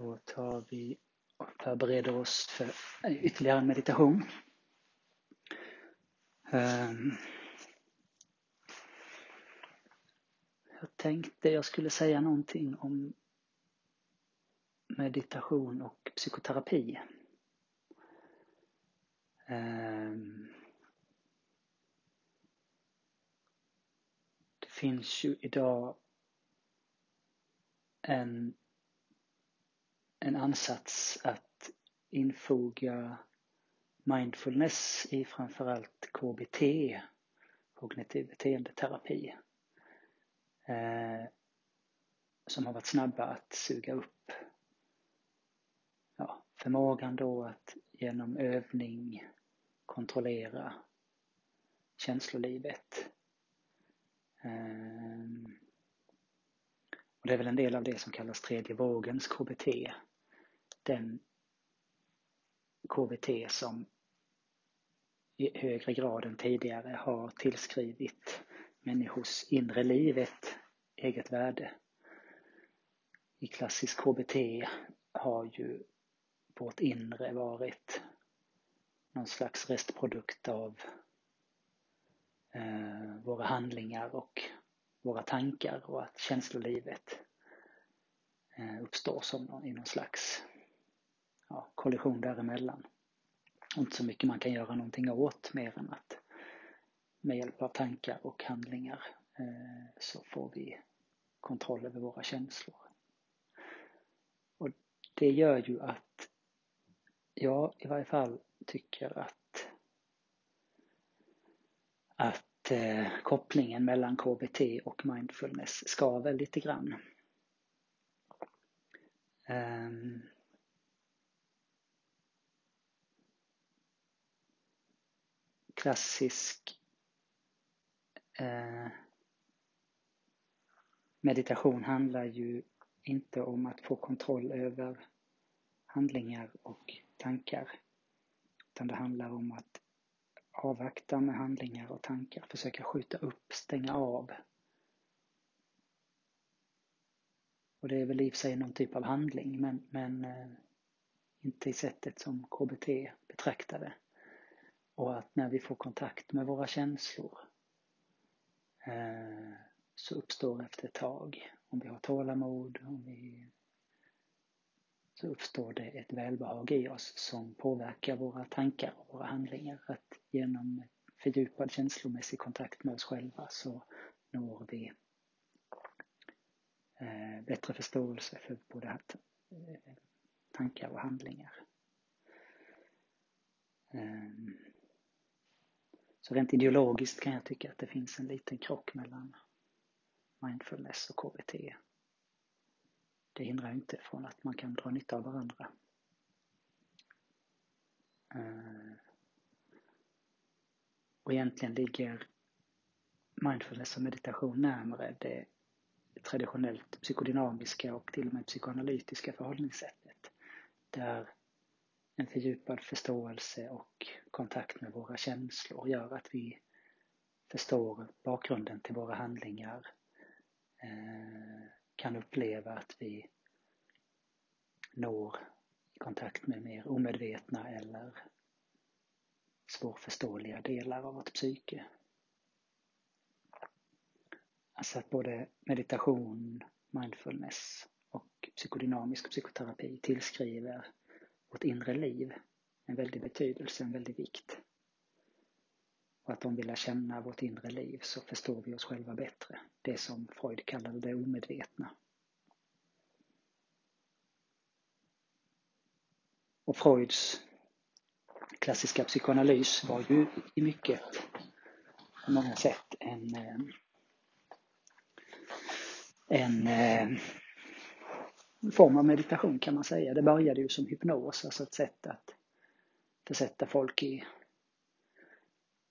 Då tar vi och förbereder oss för ytterligare en meditation. Ehm. Jag tänkte jag skulle säga någonting om meditation och psykoterapi. Ehm. Det finns ju idag en en ansats att infoga mindfulness i framförallt KBT, kognitiv beteendeterapi, eh, som har varit snabba att suga upp ja, förmågan då att genom övning kontrollera känslolivet. Eh, och det är väl en del av det som kallas tredje vågens KBT den KBT som i högre grad än tidigare har tillskrivit människors inre liv ett eget värde. I klassisk KBT har ju vårt inre varit någon slags restprodukt av eh, våra handlingar och våra tankar och att känslolivet eh, uppstår som någon, i någon slags ja, kollision däremellan. Och inte så mycket man kan göra någonting åt mer än att med hjälp av tankar och handlingar eh, så får vi kontroll över våra känslor. Och det gör ju att jag i varje fall tycker att att eh, kopplingen mellan KBT och mindfulness skaver lite grann. Um, klassisk eh, meditation handlar ju inte om att få kontroll över handlingar och tankar. Utan det handlar om att avvakta med handlingar och tankar, försöka skjuta upp, stänga av. Och det är väl i och för sig någon typ av handling men, men eh, inte i sättet som KBT betraktar det. Och att när vi får kontakt med våra känslor eh, så uppstår efter ett tag, om vi har tålamod, om vi, så uppstår det ett välbehag i oss som påverkar våra tankar och våra handlingar. Att genom fördjupad känslomässig kontakt med oss själva så når vi eh, bättre förståelse för både eh, tankar och handlingar. Um, så rent ideologiskt kan jag tycka att det finns en liten krock mellan mindfulness och KBT. Det hindrar inte från att man kan dra nytta av varandra. Eh, och egentligen ligger mindfulness och meditation närmare det traditionellt psykodynamiska och till och med psykoanalytiska förhållningssättet. Där en fördjupad förståelse och kontakt med våra känslor gör att vi förstår bakgrunden till våra handlingar, eh, kan uppleva att vi når kontakt med mer omedvetna eller svårförståeliga delar av vårt psyke. Alltså att både meditation, mindfulness och psykodynamisk psykoterapi tillskriver vårt inre liv en väldig betydelse, en väldig vikt. Och att om vi lär känna vårt inre liv så förstår vi oss själva bättre. Det som Freud kallade det omedvetna. Och Freuds klassiska psykoanalys var ju i mycket, på många sätt, en, eh, en eh, form av meditation kan man säga. Det började ju som hypnos, alltså ett sätt att försätta folk i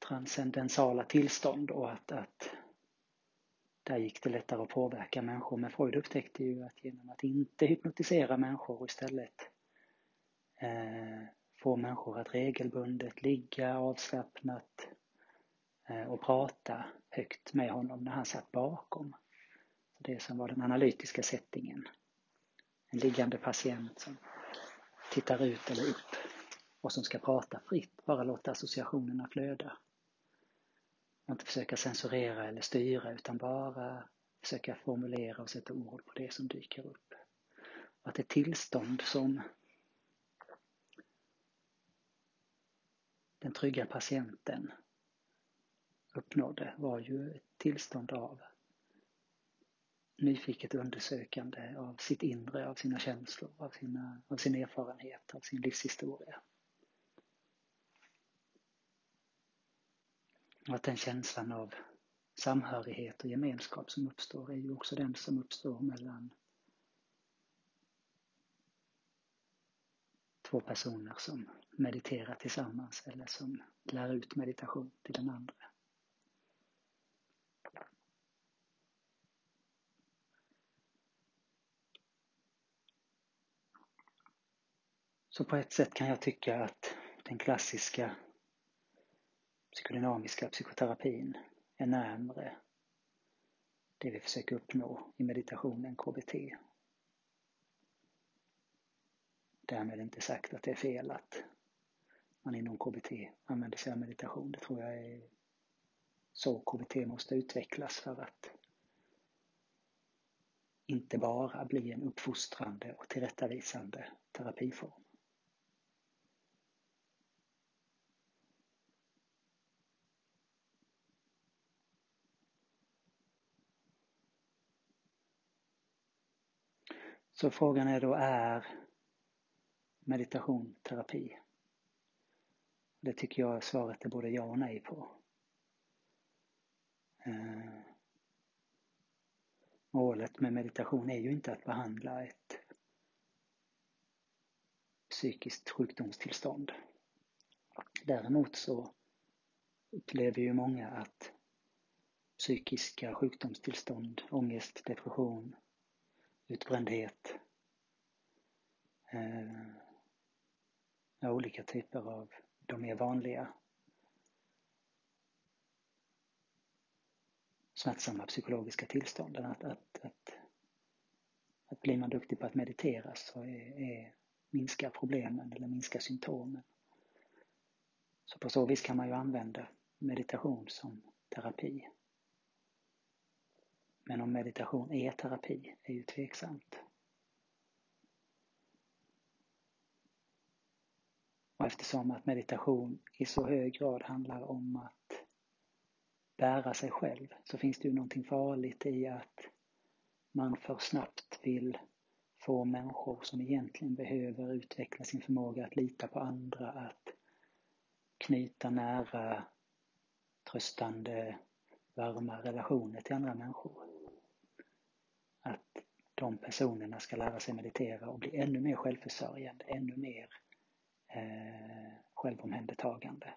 transcendensala tillstånd och att, att där gick det lättare att påverka människor. Men Freud upptäckte ju att genom att inte hypnotisera människor och istället eh, få människor att regelbundet ligga avslappnat eh, och prata högt med honom när han satt bakom. Det som var den analytiska settingen en liggande patient som tittar ut eller upp och som ska prata fritt, bara låta associationerna flöda. Och inte försöka censurera eller styra utan bara försöka formulera och sätta ord på det som dyker upp. Och att det tillstånd som den trygga patienten uppnådde var ju ett tillstånd av nyfiket undersökande av sitt inre, av sina känslor, av, sina, av sin erfarenhet, av sin livshistoria. Och att den känslan av samhörighet och gemenskap som uppstår är ju också den som uppstår mellan två personer som mediterar tillsammans eller som lär ut meditation till den andra. Så på ett sätt kan jag tycka att den klassiska psykodynamiska psykoterapin är närmre det vi försöker uppnå i meditationen KBT. Därmed inte sagt att det är fel att man inom KBT använder sig av meditation. Det tror jag är så KBT måste utvecklas för att inte bara bli en uppfostrande och tillrättavisande terapiform. Så frågan är då, är meditation terapi? Det tycker jag svaret är både ja och nej på. Eh, målet med meditation är ju inte att behandla ett psykiskt sjukdomstillstånd. Däremot så upplever ju många att psykiska sjukdomstillstånd, ångest, depression, utbrändhet, eh, olika typer av de mer vanliga smärtsamma psykologiska tillstånden. Att, att, att, att blir man duktig på att meditera så är, är, minskar problemen eller minskar symptomen. Så på så vis kan man ju använda meditation som terapi. Men om meditation är terapi är ju tveksamt. Och eftersom att meditation i så hög grad handlar om att bära sig själv så finns det ju någonting farligt i att man för snabbt vill få människor som egentligen behöver utveckla sin förmåga att lita på andra, att knyta nära, tröstande, varma relationer till andra människor de personerna ska lära sig meditera och bli ännu mer självförsörjande, ännu mer eh, självomhändertagande.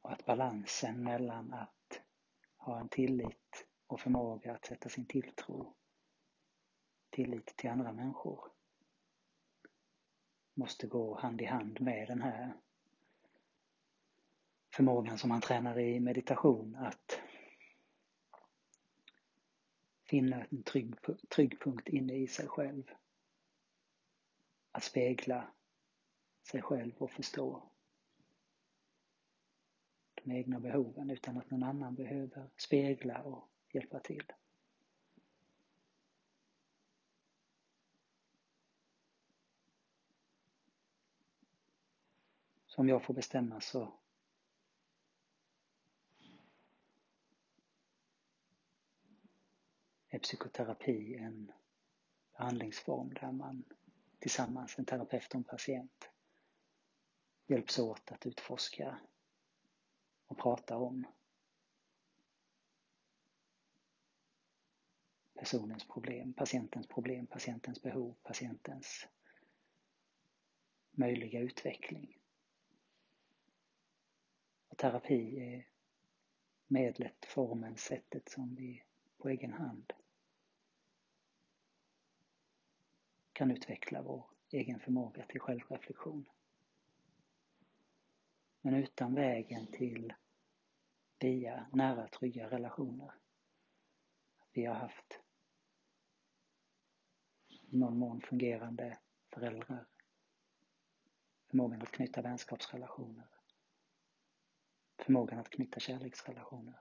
Och att balansen mellan att ha en tillit och förmåga att sätta sin tilltro, tillit till andra människor, måste gå hand i hand med den här förmågan som man tränar i meditation att finna en trygg, trygg punkt inne i sig själv. Att spegla sig själv och förstå de egna behoven utan att någon annan behöver spegla och hjälpa till. Så om jag får bestämma så är psykoterapi en behandlingsform där man tillsammans, en terapeut och en patient, hjälps åt att utforska och prata om personens problem, patientens problem, patientens behov, patientens möjliga utveckling. Och terapi är medlet, formen, sättet som vi på egen hand kan utveckla vår egen förmåga till självreflektion. Men utan vägen till via nära trygga relationer. Vi har haft i någon mån fungerande föräldrar, förmågan att knyta vänskapsrelationer, förmågan att knyta kärleksrelationer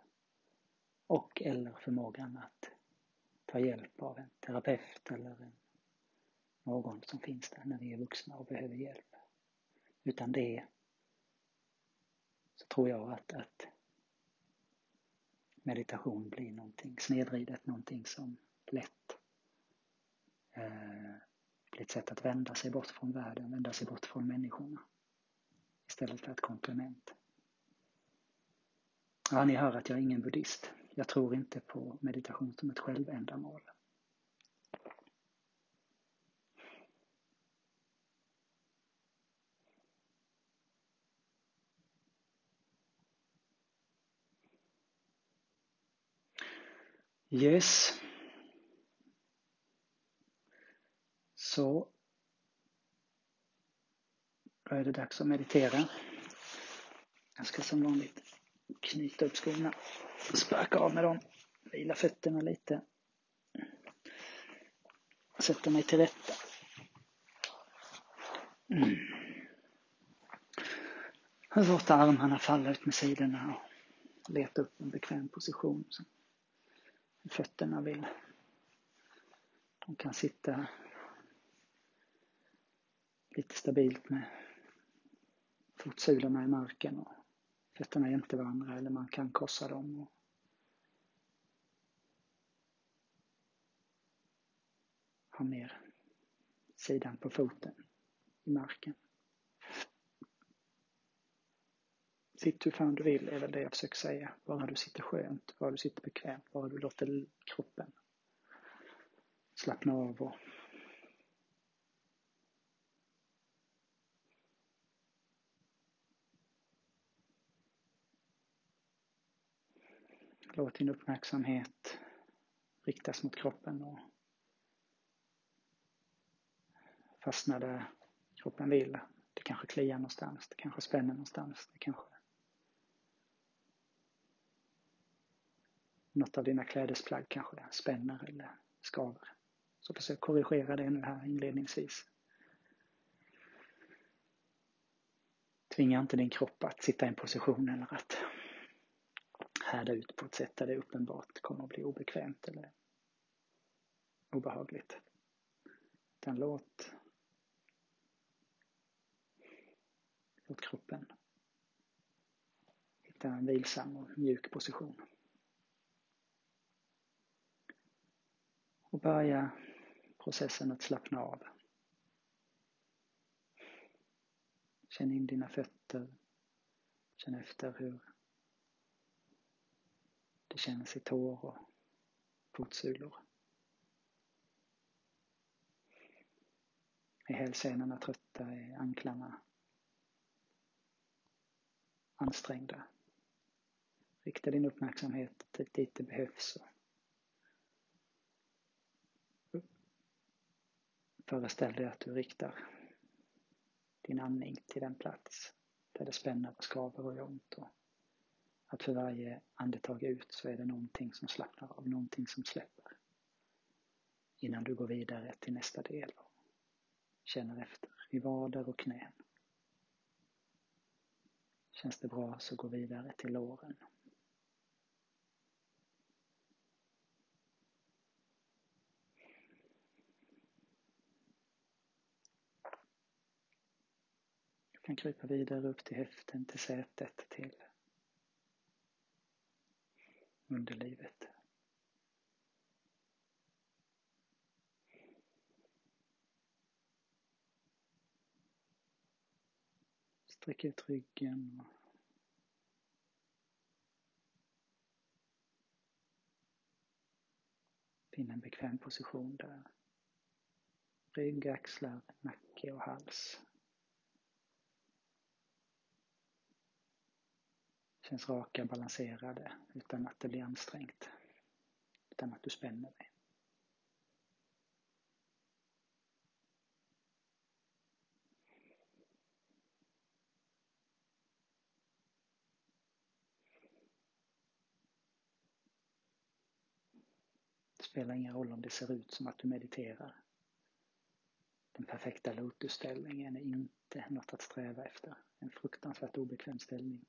och eller förmågan att ta hjälp av en terapeut eller en, någon som finns där när vi är vuxna och behöver hjälp. Utan det så tror jag att, att meditation blir någonting snedvridet, någonting som lätt eh, blir ett sätt att vända sig bort från världen, vända sig bort från människorna istället för ett komplement. Ja, ni hör att jag är ingen buddhist. Jag tror inte på meditation som ett självändamål. Yes. Så då är det dags att meditera. Jag ska som vanligt knyta upp skorna, sparka av med dem, vila fötterna lite. Sätta mig till rätta. Mm. Låta armarna falla ut med sidorna och leta upp en bekväm position fötterna vill. De kan sitta lite stabilt med fotsulorna i marken och fötterna jämte varandra eller man kan korsa dem. Och ha ner sidan på foten i marken. Sitt hur fan du vill är väl det jag försöker säga. Bara du sitter skönt, bara du sitter bekvämt, bara du låter kroppen slappna av och Låt din uppmärksamhet riktas mot kroppen och fastna där kroppen vill. Det kanske kliar någonstans, det kanske spänner någonstans, det kanske något av dina klädesplagg kanske spänner eller skaver. Så försök korrigera det nu här inledningsvis. Tvinga inte din kropp att sitta i en position eller att härda ut på ett sätt där det uppenbart kommer att bli obekvämt eller obehagligt. Utan låt, låt kroppen hitta en vilsam och mjuk position. Och börja processen att slappna av. Känn in dina fötter. Känn efter hur det känns i tår och fotsulor. Är hälsenorna trötta? Är anklarna ansträngda? Rikta din uppmärksamhet dit det behövs. Föreställ dig att du riktar din andning till den plats där det spänner och skaver och gör ont. Och att för varje andetag ut så är det någonting som slappnar av, någonting som släpper. Innan du går vidare till nästa del och känner efter i vader och knän. Känns det bra så gå vidare till låren. Kan krypa vidare upp till höften, till sätet, till underlivet. Sträck ut ryggen. Finn en bekväm position där. Rygg, axlar, nacke och hals känns raka, balanserade utan att det blir ansträngt. Utan att du spänner dig. Det spelar ingen roll om det ser ut som att du mediterar. Den perfekta lotusställningen är inte något att sträva efter. En fruktansvärt obekväm ställning.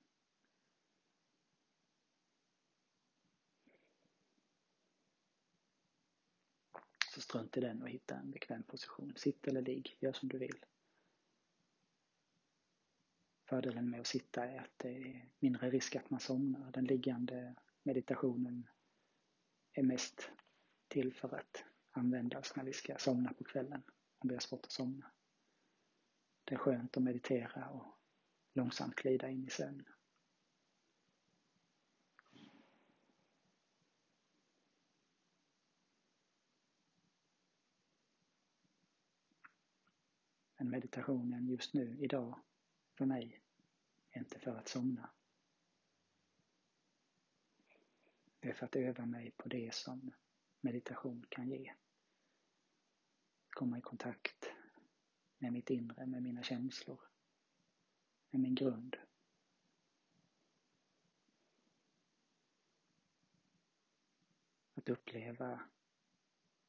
Så strunt i den och hitta en bekväm position. Sitt eller ligg, gör som du vill. Fördelen med att sitta är att det är mindre risk att man somnar. Den liggande meditationen är mest till för att användas när vi ska somna på kvällen, om vi har svårt att somna. Det är skönt att meditera och långsamt glida in i sömn. Men meditationen just nu, idag, för mig, är inte för att somna. Det är för att öva mig på det som meditation kan ge. Komma i kontakt med mitt inre, med mina känslor, med min grund. Att uppleva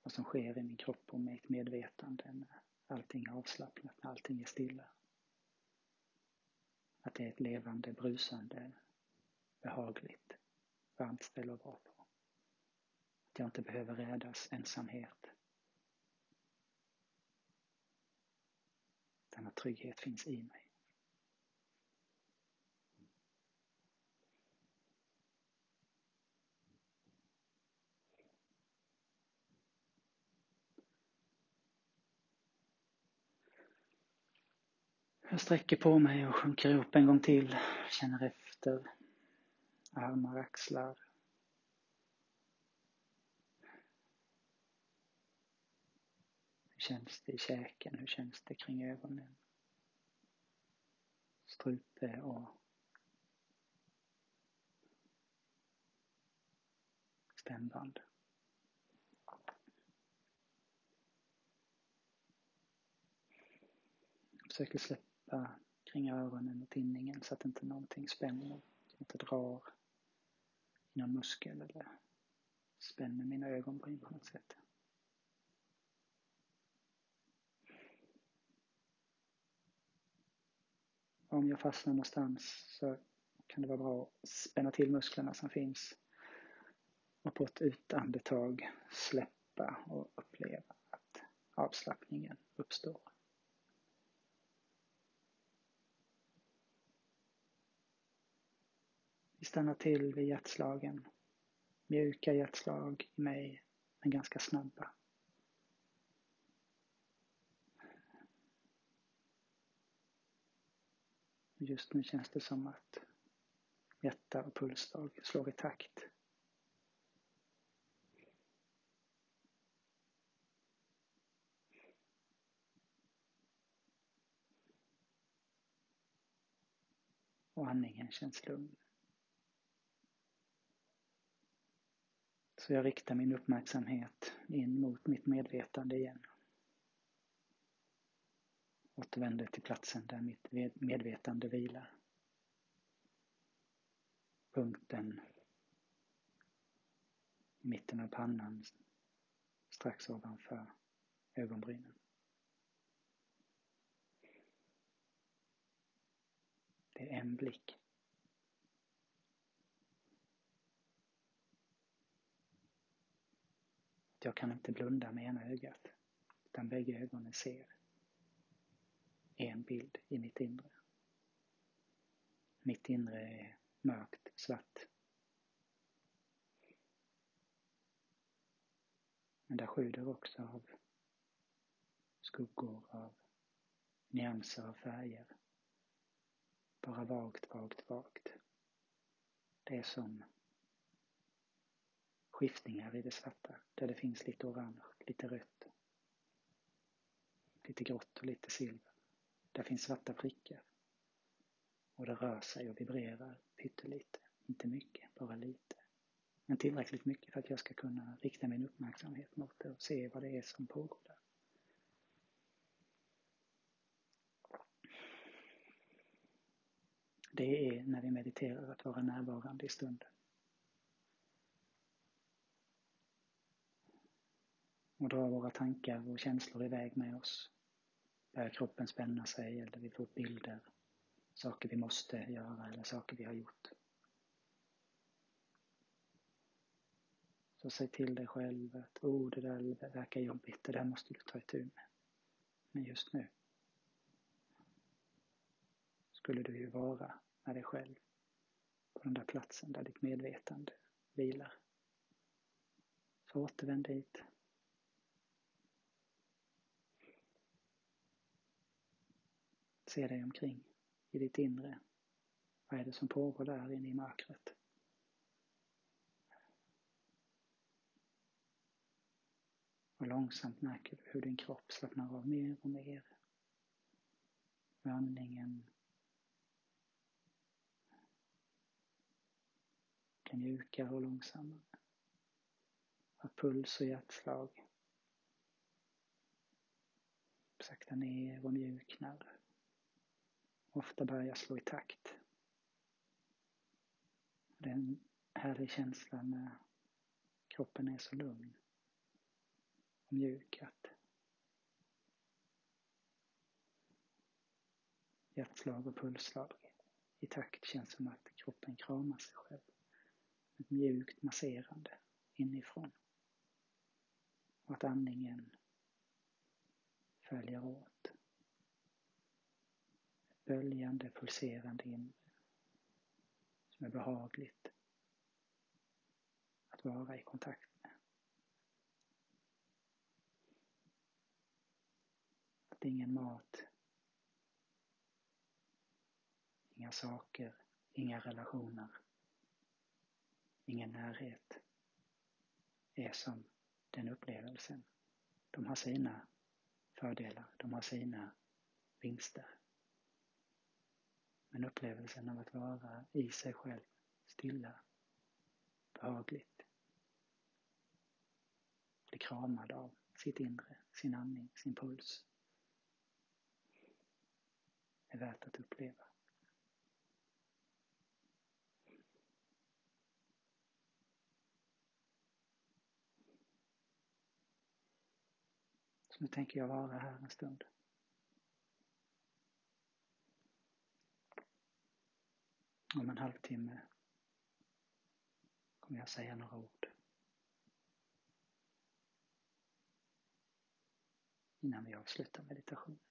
vad som sker i min kropp och mitt medvetande när allting är avslappnat, allting är stilla. Att det är ett levande, brusande, behagligt, varmt ställe att vara på. Att jag inte behöver rädas ensamhet. Denna trygghet finns i mig. Jag sträcker på mig och sjunker upp en gång till. Känner efter. Armar, axlar. Hur känns det i käken? Hur känns det kring ögonen? Strupe och stämband. försöker släppa släppa kring öronen och tinningen så att inte någonting spänner. Inte drar i någon muskel eller spänner mina ögonbryn på något sätt. Om jag fastnar någonstans så kan det vara bra att spänna till musklerna som finns och på ett utandetag släppa och uppleva att avslappningen uppstår. Stannar till vid hjärtslagen. Mjuka hjärtslag i mig, men ganska snabba. Just nu känns det som att hjärta och pulsslag slår i takt. Och andningen känns lugn. Så jag riktar min uppmärksamhet in mot mitt medvetande igen. Återvänder till platsen där mitt medvetande vilar. Punkten i mitten av pannan strax ovanför ögonbrynen. Det är en blick. Jag kan inte blunda med ena ögat, utan bägge ögonen ser en bild i mitt inre. Mitt inre är mörkt, svart. Men där sjuder också av skuggor, av nyanser av färger. Bara vagt, vagt, vagt. Det är som skiftningar i det svarta där det finns lite orange, lite rött, lite grått och lite silver. Där finns svarta prickar och det rör sig och vibrerar pyttelite, inte mycket, bara lite. Men tillräckligt mycket för att jag ska kunna rikta min uppmärksamhet mot det och se vad det är som pågår där. Det är när vi mediterar att vara närvarande i stunden. Och dra våra tankar och känslor iväg med oss. börjar kroppen spänna sig eller vi får upp bilder. Saker vi måste göra eller saker vi har gjort. Så säg till dig själv att oh, det där verkar jobbigt, det där måste du ta itu med. Men just nu skulle du ju vara med dig själv på den där platsen där ditt medvetande vilar. Så återvänd dit. Se dig omkring i ditt inre. Vad är det som pågår där inne i mörkret? Och långsamt märker du hur din kropp slappnar av mer och mer. Med andningen blir mjukare och långsammare. Att puls och hjärtslag sakta ner och mjuknar. Ofta börjar slå i takt. Det är en härlig känsla när kroppen är så lugn och mjuk att hjärtslag och pulsslag i takt känns som att kroppen kramar sig själv. Ett mjukt masserande inifrån. Och att andningen följer åt. Böljande, pulserande inre som är behagligt att vara i kontakt med. Att ingen mat, inga saker, inga relationer ingen närhet är som den upplevelsen. De har sina fördelar, de har sina vinster. Men upplevelsen av att vara i sig själv, stilla, behagligt, bli kramad av sitt inre, sin andning, sin puls, är värt att uppleva. Så nu tänker jag vara här en stund. Om en halvtimme kommer jag säga några ord. Innan vi avslutar meditationen.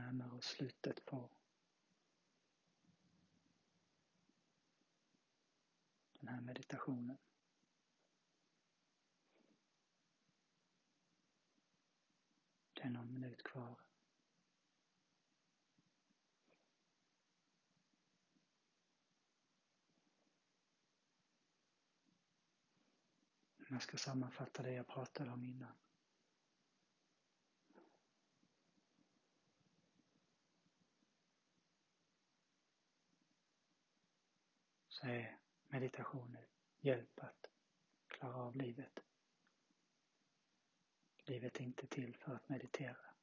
Närmar oss slutet på den här meditationen. Det är någon minut kvar. Jag ska sammanfatta det jag pratade om innan. Eh, Så är meditationen hjälp att klara av livet. Livet är inte till för att meditera.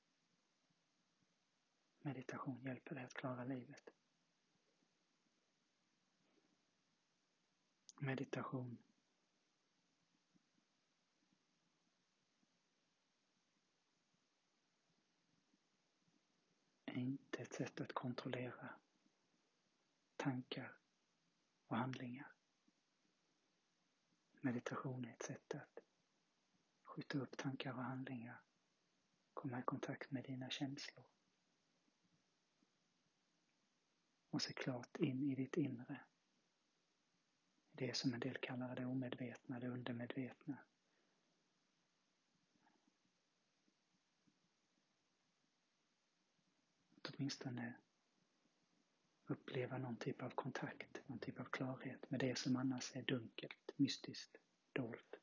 Meditation hjälper dig att klara livet. Meditation är inte ett sätt att kontrollera tankar och handlingar. Meditation är ett sätt att skjuta upp tankar och handlingar, komma i kontakt med dina känslor och se klart in i ditt inre. Det som en del kallar det omedvetna, det undermedvetna. Att åtminstone uppleva någon typ av kontakt, någon typ av klarhet med det som annars är dunkelt, mystiskt, dolt.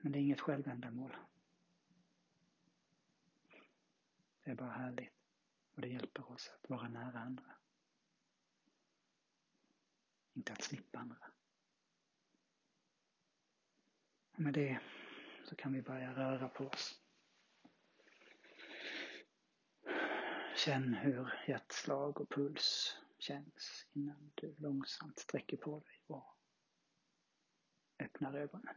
Men det är inget självändamål. Det är bara härligt och det hjälper oss att vara nära andra. Inte att slippa andra. Och med det så kan vi börja röra på oss. Känn hur hjärtslag och puls känns innan du långsamt sträcker på dig och öppnar ögonen.